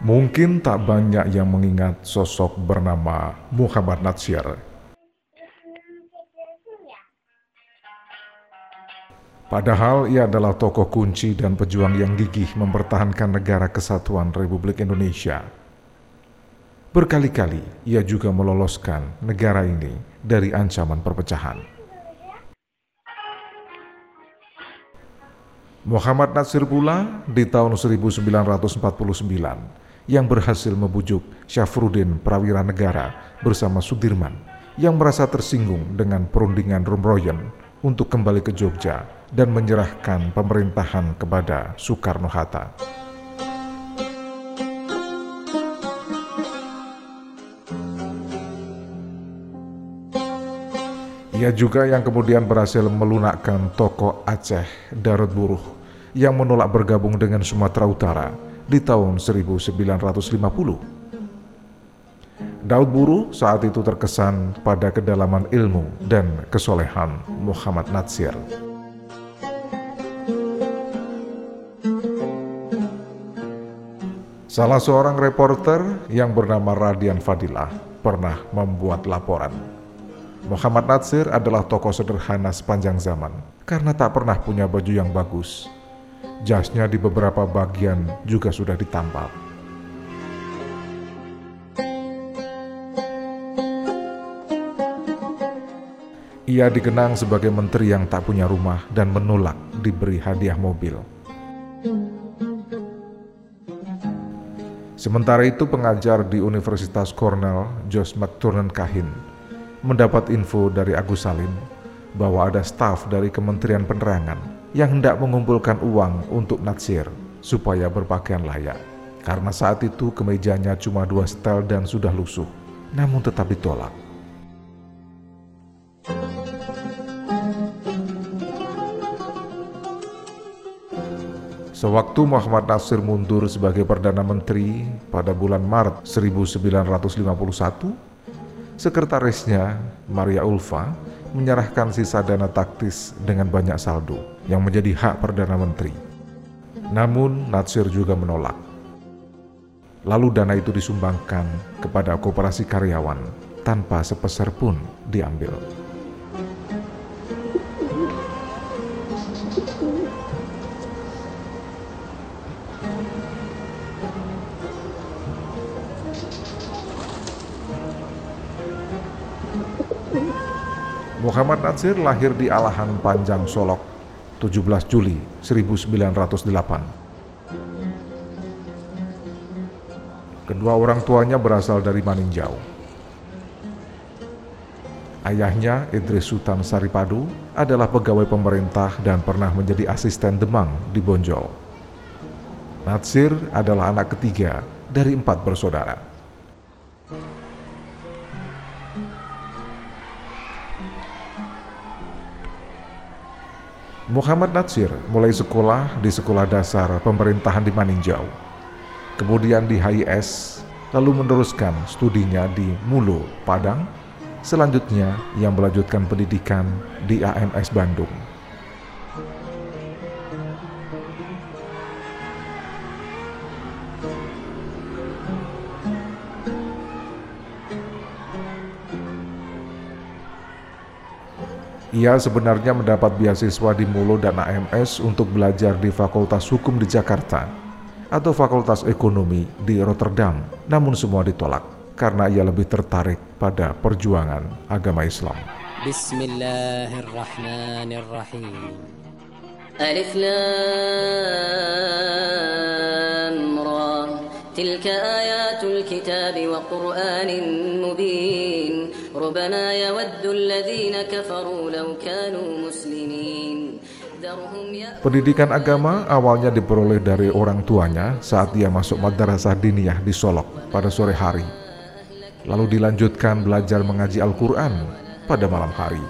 Mungkin tak banyak yang mengingat sosok bernama Muhammad Natsir. Padahal ia adalah tokoh kunci dan pejuang yang gigih mempertahankan negara kesatuan Republik Indonesia. Berkali-kali ia juga meloloskan negara ini dari ancaman perpecahan. Muhammad Natsir pula di tahun 1949 yang berhasil membujuk Syafruddin Prawira Negara bersama Sudirman yang merasa tersinggung dengan perundingan Rumroyen untuk kembali ke Jogja dan menyerahkan pemerintahan kepada Soekarno-Hatta. Ia juga yang kemudian berhasil melunakkan tokoh Aceh Darut Buruh yang menolak bergabung dengan Sumatera Utara di tahun 1950. Daud Buru saat itu terkesan pada kedalaman ilmu dan kesolehan Muhammad Natsir. Salah seorang reporter yang bernama Radian Fadilah pernah membuat laporan. Muhammad Natsir adalah tokoh sederhana sepanjang zaman karena tak pernah punya baju yang bagus Jasnya di beberapa bagian juga sudah ditampal. Ia dikenang sebagai menteri yang tak punya rumah dan menolak diberi hadiah mobil. Sementara itu pengajar di Universitas Cornell, Josh McTurnan Kahin, mendapat info dari Agus Salim bahwa ada staf dari Kementerian Penerangan yang hendak mengumpulkan uang untuk natsir supaya berpakaian layak. Karena saat itu kemejanya cuma dua setel dan sudah lusuh, namun tetap ditolak. Sewaktu Muhammad Nasir mundur sebagai Perdana Menteri pada bulan Maret 1951, sekretarisnya Maria Ulfa menyerahkan sisa dana taktis dengan banyak saldo yang menjadi hak Perdana Menteri. Namun Natsir juga menolak. Lalu dana itu disumbangkan kepada koperasi karyawan tanpa sepeser pun diambil. Muhammad Natsir lahir di Alahan Panjang Solok 17 Juli 1908. Kedua orang tuanya berasal dari Maninjau. Ayahnya, Idris Sultan Saripadu, adalah pegawai pemerintah dan pernah menjadi asisten Demang di Bonjol. Natsir adalah anak ketiga dari empat bersaudara. Muhammad Natsir mulai sekolah di sekolah dasar pemerintahan di Maninjau, kemudian di HIS, lalu meneruskan studinya di Mulo, Padang, selanjutnya yang melanjutkan pendidikan di AMS Bandung. Ia sebenarnya mendapat beasiswa di Mulo dan AMS untuk belajar di Fakultas Hukum di Jakarta atau Fakultas Ekonomi di Rotterdam, namun semua ditolak karena ia lebih tertarik pada perjuangan agama Islam. Bismillahirrahmanirrahim. Alif Lam Ra. Tilka ayatul kitab wa Qur'anin mubin. ربما يود الذين كفروا لو كانوا مسلمين Pendidikan agama awalnya diperoleh dari orang tuanya saat dia masuk madrasah diniyah di Solok pada sore hari. Lalu dilanjutkan belajar mengaji Al-Quran pada malam hari.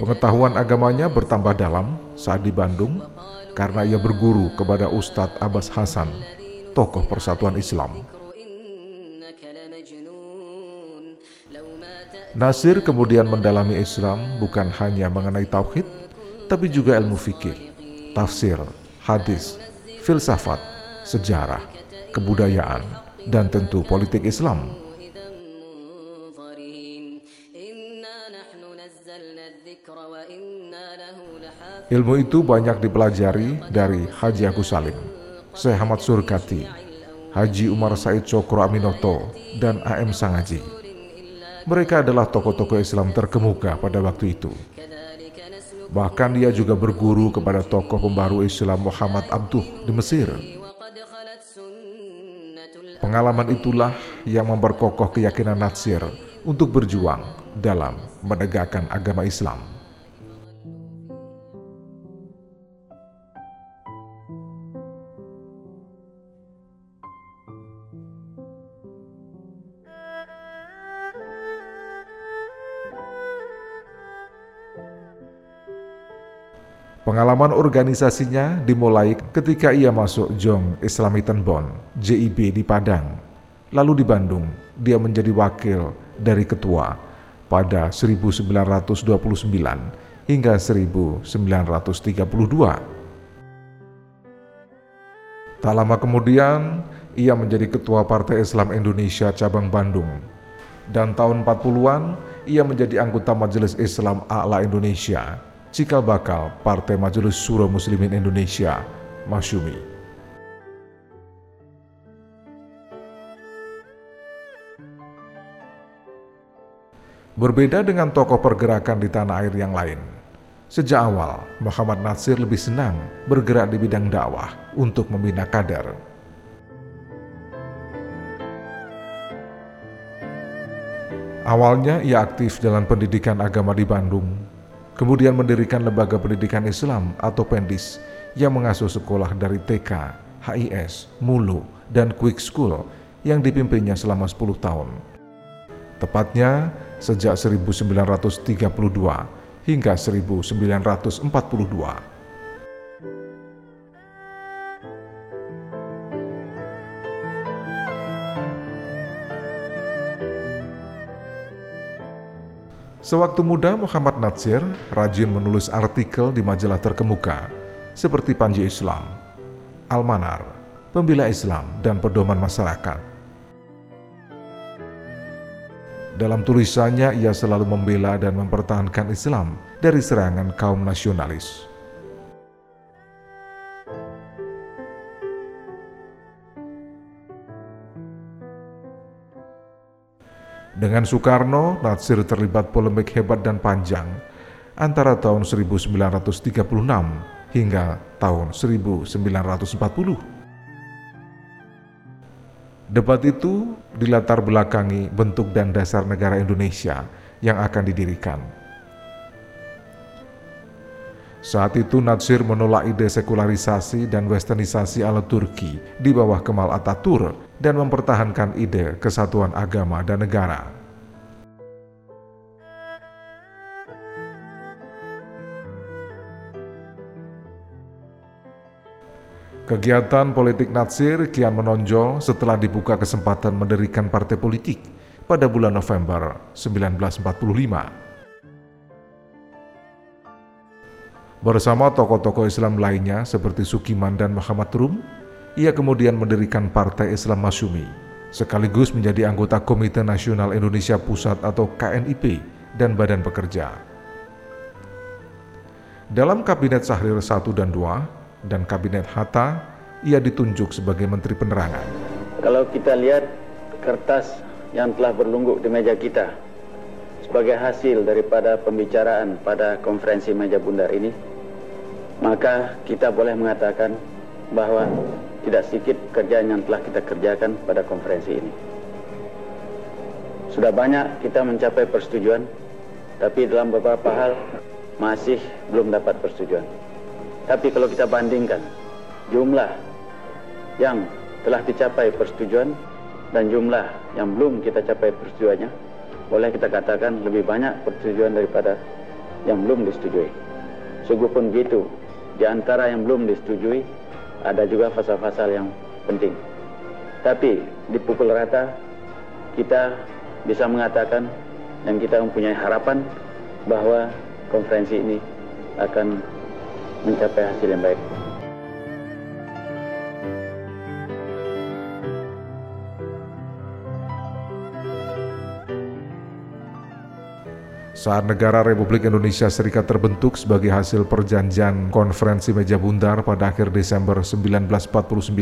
Pengetahuan agamanya bertambah dalam saat di Bandung karena ia berguru kepada Ustadz Abbas Hasan, tokoh Persatuan Islam. Nasir kemudian mendalami Islam bukan hanya mengenai tauhid, tapi juga ilmu fikih, tafsir, hadis, filsafat, sejarah, kebudayaan, dan tentu politik Islam. Ilmu itu banyak dipelajari dari Haji Agus Salim, Syekh Ahmad Surkati, Haji Umar Said Cokro Aminoto, dan AM Sangaji. Mereka adalah tokoh-tokoh Islam terkemuka pada waktu itu. Bahkan dia juga berguru kepada tokoh pembaru Islam Muhammad Abduh di Mesir. Pengalaman itulah yang memperkokoh keyakinan Natsir untuk berjuang dalam menegakkan agama Islam. Pengalaman organisasinya dimulai ketika ia masuk Jong Islamitan Bond, JIB di Padang. Lalu di Bandung, dia menjadi wakil dari ketua pada 1929 hingga 1932. Tak lama kemudian, ia menjadi ketua Partai Islam Indonesia cabang Bandung. Dan tahun 40-an, ia menjadi anggota Majelis Islam A'la Indonesia cikal bakal Partai Majelis Suro Muslimin Indonesia, Masyumi. Berbeda dengan tokoh pergerakan di tanah air yang lain, sejak awal Muhammad Nasir lebih senang bergerak di bidang dakwah untuk membina kader. Awalnya ia aktif dalam pendidikan agama di Bandung kemudian mendirikan lembaga pendidikan Islam atau Pendis yang mengasuh sekolah dari TK, HIS, Mulu, dan Quick School yang dipimpinnya selama 10 tahun. Tepatnya sejak 1932 hingga 1942. Sewaktu muda Muhammad Natsir rajin menulis artikel di majalah terkemuka seperti Panji Islam, Almanar, Pembela Islam, dan Pedoman Masyarakat. Dalam tulisannya ia selalu membela dan mempertahankan Islam dari serangan kaum nasionalis. Dengan Soekarno, Natsir terlibat polemik hebat dan panjang antara tahun 1936 hingga tahun 1940. Debat itu dilatar belakangi bentuk dan dasar negara Indonesia yang akan didirikan. Saat itu Natsir menolak ide sekularisasi dan westernisasi ala Turki di bawah Kemal Atatürk dan mempertahankan ide kesatuan agama dan negara. Kegiatan politik Natsir kian menonjol setelah dibuka kesempatan mendirikan partai politik pada bulan November 1945. Bersama tokoh-tokoh Islam lainnya seperti Sukiman dan Muhammad Rum, ia kemudian mendirikan Partai Islam Masyumi, sekaligus menjadi anggota Komite Nasional Indonesia Pusat atau KNIP dan Badan Pekerja. Dalam Kabinet Sahrir 1 dan 2 dan Kabinet Hatta, ia ditunjuk sebagai Menteri Penerangan. Kalau kita lihat kertas yang telah berlungguk di meja kita sebagai hasil daripada pembicaraan pada konferensi meja bundar ini, maka kita boleh mengatakan bahwa tidak sedikit kerjaan yang telah kita kerjakan pada konferensi ini. Sudah banyak kita mencapai persetujuan, tapi dalam beberapa hal masih belum dapat persetujuan. Tapi kalau kita bandingkan jumlah yang telah dicapai persetujuan dan jumlah yang belum kita capai persetujuannya, boleh kita katakan lebih banyak persetujuan daripada yang belum disetujui. Sungguh pun begitu, di antara yang belum disetujui, ada juga pasal-pasal yang penting. Tapi di pukul rata kita bisa mengatakan dan kita mempunyai harapan bahwa konferensi ini akan mencapai hasil yang baik. Saat negara Republik Indonesia Serikat terbentuk sebagai hasil perjanjian konferensi meja bundar pada akhir Desember 1949,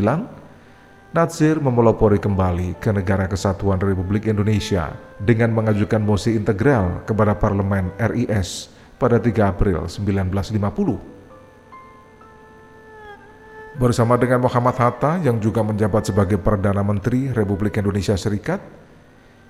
Natsir memelopori kembali ke negara kesatuan Republik Indonesia dengan mengajukan mosi integral kepada Parlemen RIS pada 3 April 1950. Bersama dengan Muhammad Hatta yang juga menjabat sebagai Perdana Menteri Republik Indonesia Serikat,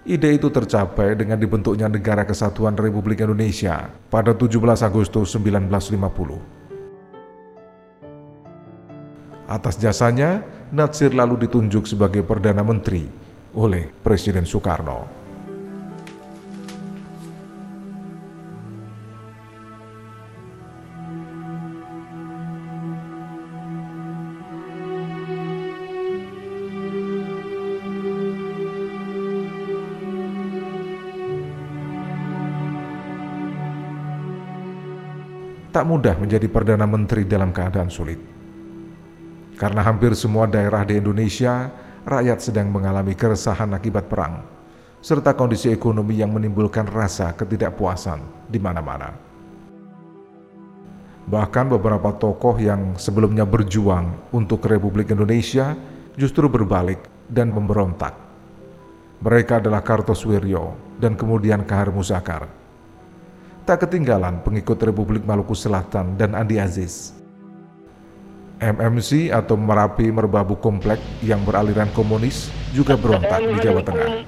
Ide itu tercapai dengan dibentuknya Negara Kesatuan Republik Indonesia pada 17 Agustus 1950. Atas jasanya, Natsir lalu ditunjuk sebagai Perdana Menteri oleh Presiden Soekarno. Tak mudah menjadi Perdana Menteri dalam keadaan sulit. Karena hampir semua daerah di Indonesia, rakyat sedang mengalami keresahan akibat perang, serta kondisi ekonomi yang menimbulkan rasa ketidakpuasan di mana-mana. Bahkan beberapa tokoh yang sebelumnya berjuang untuk Republik Indonesia justru berbalik dan memberontak. Mereka adalah Kartosuwiryo dan kemudian Kahar Muzakar Tak ketinggalan pengikut Republik Maluku Selatan dan Andi Aziz. MMC atau Merapi Merbabu Komplek yang beraliran komunis juga berontak di Jawa Tengah.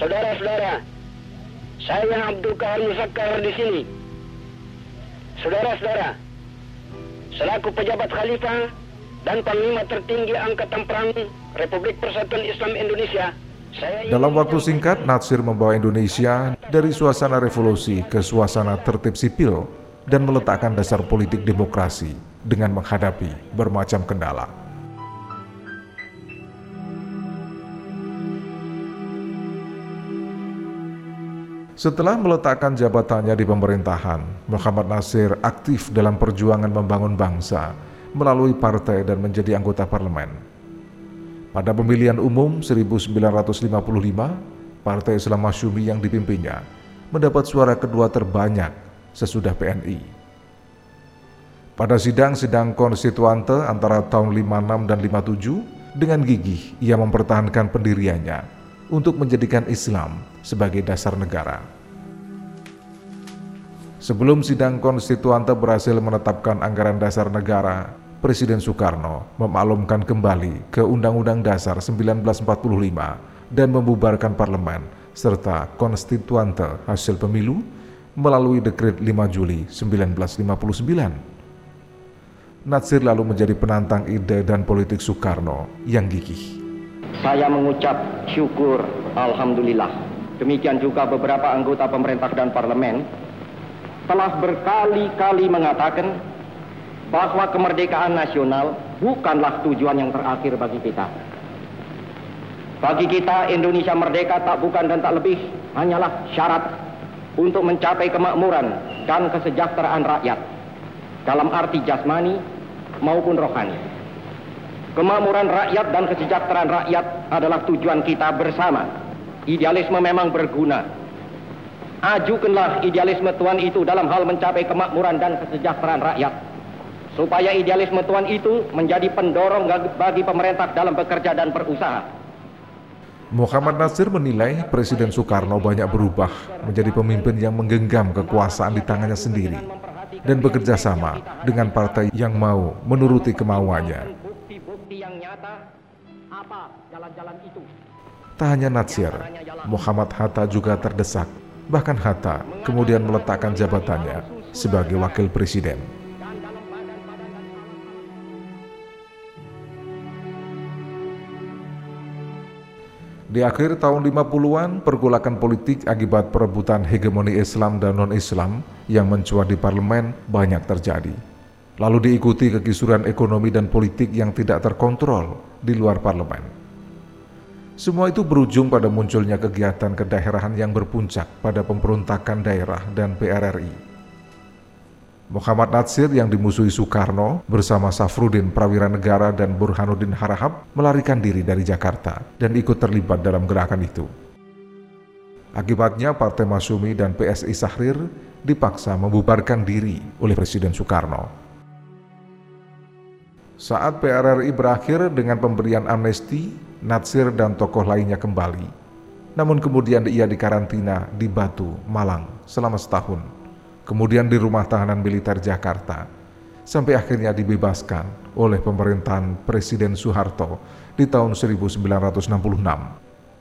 Saudara-saudara, saya Abdul Kahar Musakkar di sini. Saudara-saudara, selaku pejabat khalifah dan panglima tertinggi Angkatan Perang Republik Persatuan Islam Indonesia, dalam waktu singkat, Natsir membawa Indonesia dari suasana revolusi ke suasana tertib sipil dan meletakkan dasar politik demokrasi dengan menghadapi bermacam kendala. Setelah meletakkan jabatannya di pemerintahan, Muhammad Nasir aktif dalam perjuangan membangun bangsa melalui partai dan menjadi anggota parlemen. Pada pemilihan umum 1955, Partai Islam Masyumi yang dipimpinnya mendapat suara kedua terbanyak sesudah PNI. Pada sidang-sidang konstituante antara tahun 56 dan 57, dengan gigih ia mempertahankan pendiriannya untuk menjadikan Islam sebagai dasar negara. Sebelum sidang konstituante berhasil menetapkan anggaran dasar negara Presiden Soekarno memaklumkan kembali ke Undang-Undang Dasar 1945 dan membubarkan parlemen serta konstituante hasil pemilu melalui dekret 5 Juli 1959. Natsir lalu menjadi penantang ide dan politik Soekarno yang gigih. Saya mengucap syukur Alhamdulillah. Demikian juga beberapa anggota pemerintah dan parlemen telah berkali-kali mengatakan bahwa kemerdekaan nasional bukanlah tujuan yang terakhir bagi kita. Bagi kita Indonesia merdeka tak bukan dan tak lebih hanyalah syarat untuk mencapai kemakmuran dan kesejahteraan rakyat dalam arti jasmani maupun rohani. Kemakmuran rakyat dan kesejahteraan rakyat adalah tujuan kita bersama. Idealisme memang berguna. Ajukanlah idealisme Tuhan itu dalam hal mencapai kemakmuran dan kesejahteraan rakyat supaya idealisme Tuhan itu menjadi pendorong bagi pemerintah dalam bekerja dan berusaha. Muhammad Nasir menilai Presiden Soekarno banyak berubah menjadi pemimpin yang menggenggam kekuasaan di tangannya sendiri dan bekerja sama dengan partai yang mau menuruti kemauannya. Tak hanya Nasir, Muhammad Hatta juga terdesak. Bahkan Hatta kemudian meletakkan jabatannya sebagai wakil presiden. Di akhir tahun 50-an, pergolakan politik akibat perebutan hegemoni Islam dan non-Islam yang mencuat di parlemen banyak terjadi. Lalu diikuti kekisuran ekonomi dan politik yang tidak terkontrol di luar parlemen. Semua itu berujung pada munculnya kegiatan kedaerahan yang berpuncak pada pemberontakan daerah dan PRRI. Muhammad Natsir yang dimusuhi Soekarno bersama Safrudin Prawira Negara dan Burhanuddin Harahap melarikan diri dari Jakarta dan ikut terlibat dalam gerakan itu. Akibatnya Partai Masyumi dan PSI Sahrir dipaksa membubarkan diri oleh Presiden Soekarno. Saat PRRI berakhir dengan pemberian amnesti, Natsir dan tokoh lainnya kembali. Namun kemudian ia dikarantina di Batu, Malang selama setahun. Kemudian di rumah tahanan militer Jakarta. Sampai akhirnya dibebaskan oleh pemerintahan Presiden Soeharto di tahun 1966.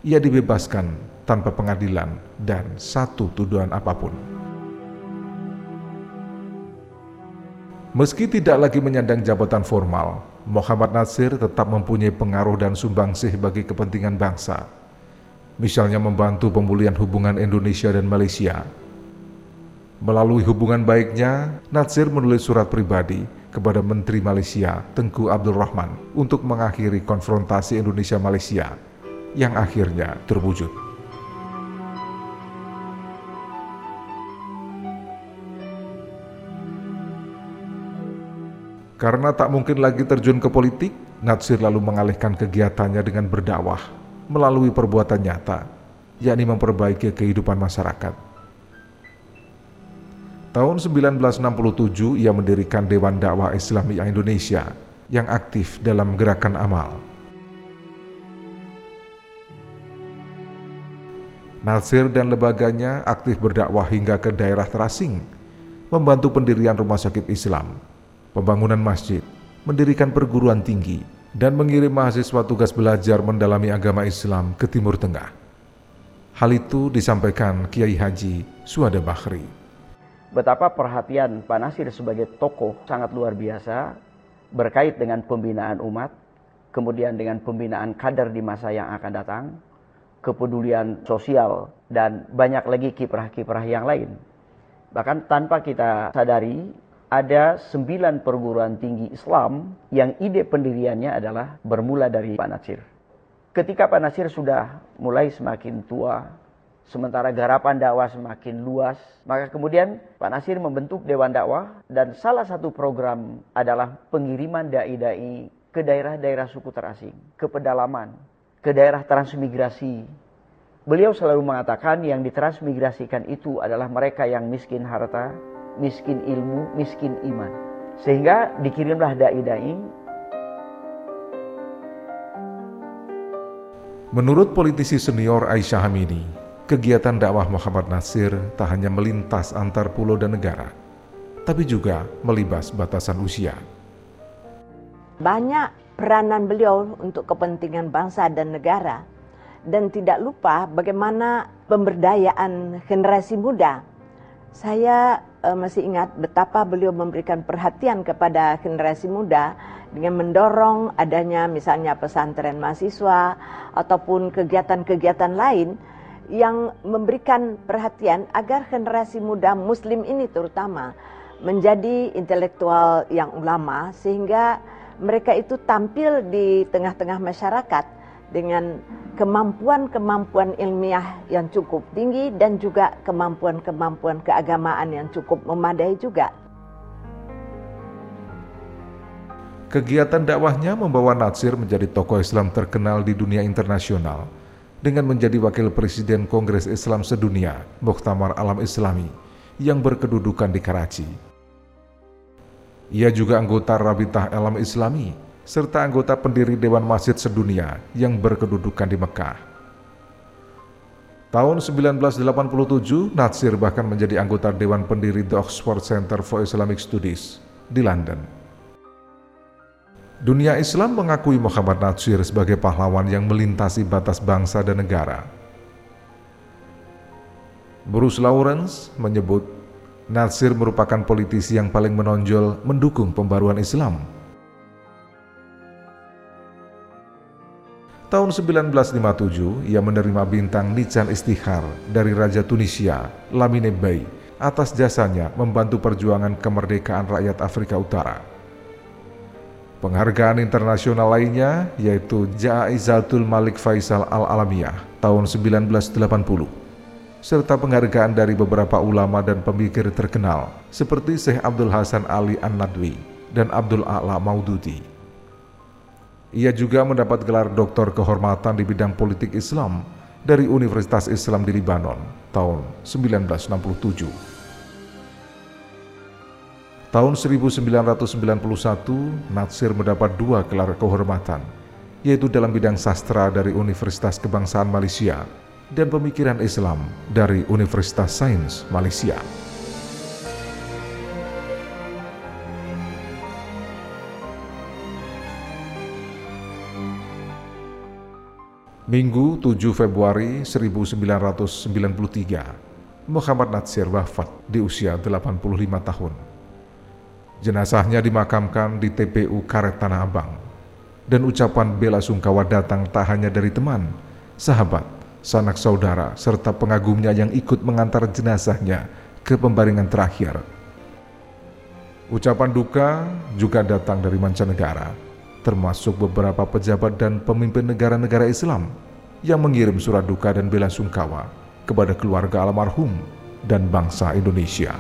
Ia dibebaskan tanpa pengadilan dan satu tuduhan apa pun. Meski tidak lagi menyandang jabatan formal, Muhammad Nasir tetap mempunyai pengaruh dan sumbangsih bagi kepentingan bangsa. Misalnya membantu pemulihan hubungan Indonesia dan Malaysia. Melalui hubungan baiknya, Nasir menulis surat pribadi kepada Menteri Malaysia Tengku Abdul Rahman untuk mengakhiri konfrontasi Indonesia-Malaysia yang akhirnya terwujud. Karena tak mungkin lagi terjun ke politik, Natsir lalu mengalihkan kegiatannya dengan berdakwah melalui perbuatan nyata, yakni memperbaiki kehidupan masyarakat. Tahun 1967 ia mendirikan Dewan Dakwah Islami Indonesia yang aktif dalam gerakan amal. Nasir dan lembaganya aktif berdakwah hingga ke daerah terasing, membantu pendirian rumah sakit Islam, pembangunan masjid, mendirikan perguruan tinggi, dan mengirim mahasiswa tugas belajar mendalami agama Islam ke Timur Tengah. Hal itu disampaikan Kiai Haji Suada Bakhri. Betapa perhatian Pak Nasir sebagai tokoh sangat luar biasa berkait dengan pembinaan umat, kemudian dengan pembinaan kader di masa yang akan datang, kepedulian sosial, dan banyak lagi kiprah-kiprah yang lain. Bahkan tanpa kita sadari, ada sembilan perguruan tinggi Islam yang ide pendiriannya adalah bermula dari Pak Nasir. Ketika Pak Nasir sudah mulai semakin tua, sementara garapan dakwah semakin luas, maka kemudian Pak Nasir membentuk Dewan Dakwah dan salah satu program adalah pengiriman dai-dai ke daerah-daerah suku terasing, ke pedalaman, ke daerah transmigrasi. Beliau selalu mengatakan yang ditransmigrasikan itu adalah mereka yang miskin harta, miskin ilmu, miskin iman. Sehingga dikirimlah dai-dai. Menurut politisi senior Aisyah Hamidi, kegiatan dakwah Muhammad Nasir tak hanya melintas antar pulau dan negara, tapi juga melibas batasan usia. Banyak peranan beliau untuk kepentingan bangsa dan negara, dan tidak lupa bagaimana pemberdayaan generasi muda. Saya uh, masih ingat betapa beliau memberikan perhatian kepada generasi muda dengan mendorong adanya misalnya pesantren mahasiswa ataupun kegiatan-kegiatan lain yang memberikan perhatian agar generasi muda muslim ini terutama menjadi intelektual yang ulama sehingga mereka itu tampil di tengah-tengah masyarakat dengan kemampuan-kemampuan ilmiah yang cukup tinggi dan juga kemampuan-kemampuan keagamaan yang cukup memadai juga. Kegiatan dakwahnya membawa Natsir menjadi tokoh Islam terkenal di dunia internasional dengan menjadi wakil presiden Kongres Islam Sedunia, Muktamar Alam Islami, yang berkedudukan di Karachi. Ia juga anggota Rabitah Alam Islami serta anggota pendiri Dewan Masjid Sedunia yang berkedudukan di Mekah. Tahun 1987, Natsir bahkan menjadi anggota Dewan Pendiri The Oxford Center for Islamic Studies di London. Dunia Islam mengakui Muhammad Natsir sebagai pahlawan yang melintasi batas bangsa dan negara. Bruce Lawrence menyebut Natsir merupakan politisi yang paling menonjol mendukung pembaruan Islam Tahun 1957, ia menerima bintang Nican Istikhar dari Raja Tunisia, Lamine Bey, atas jasanya membantu perjuangan kemerdekaan rakyat Afrika Utara. Penghargaan internasional lainnya yaitu Jaizatul Malik Faisal Al-Alamiyah tahun 1980, serta penghargaan dari beberapa ulama dan pemikir terkenal seperti Syekh Abdul Hasan Ali An-Nadwi dan Abdul A'la Maududi. Ia juga mendapat gelar doktor kehormatan di bidang politik Islam dari Universitas Islam di Libanon tahun 1967. Tahun 1991, Natsir mendapat dua gelar kehormatan, yaitu dalam bidang sastra dari Universitas Kebangsaan Malaysia dan pemikiran Islam dari Universitas Sains Malaysia. Minggu 7 Februari 1993, Muhammad Natsir wafat di usia 85 tahun. Jenazahnya dimakamkan di TPU Karet Tanah Abang. Dan ucapan bela sungkawa datang tak hanya dari teman, sahabat, sanak saudara, serta pengagumnya yang ikut mengantar jenazahnya ke pembaringan terakhir. Ucapan duka juga datang dari mancanegara, termasuk beberapa pejabat dan pemimpin negara-negara Islam yang mengirim surat duka dan bela sungkawa kepada keluarga almarhum dan bangsa Indonesia.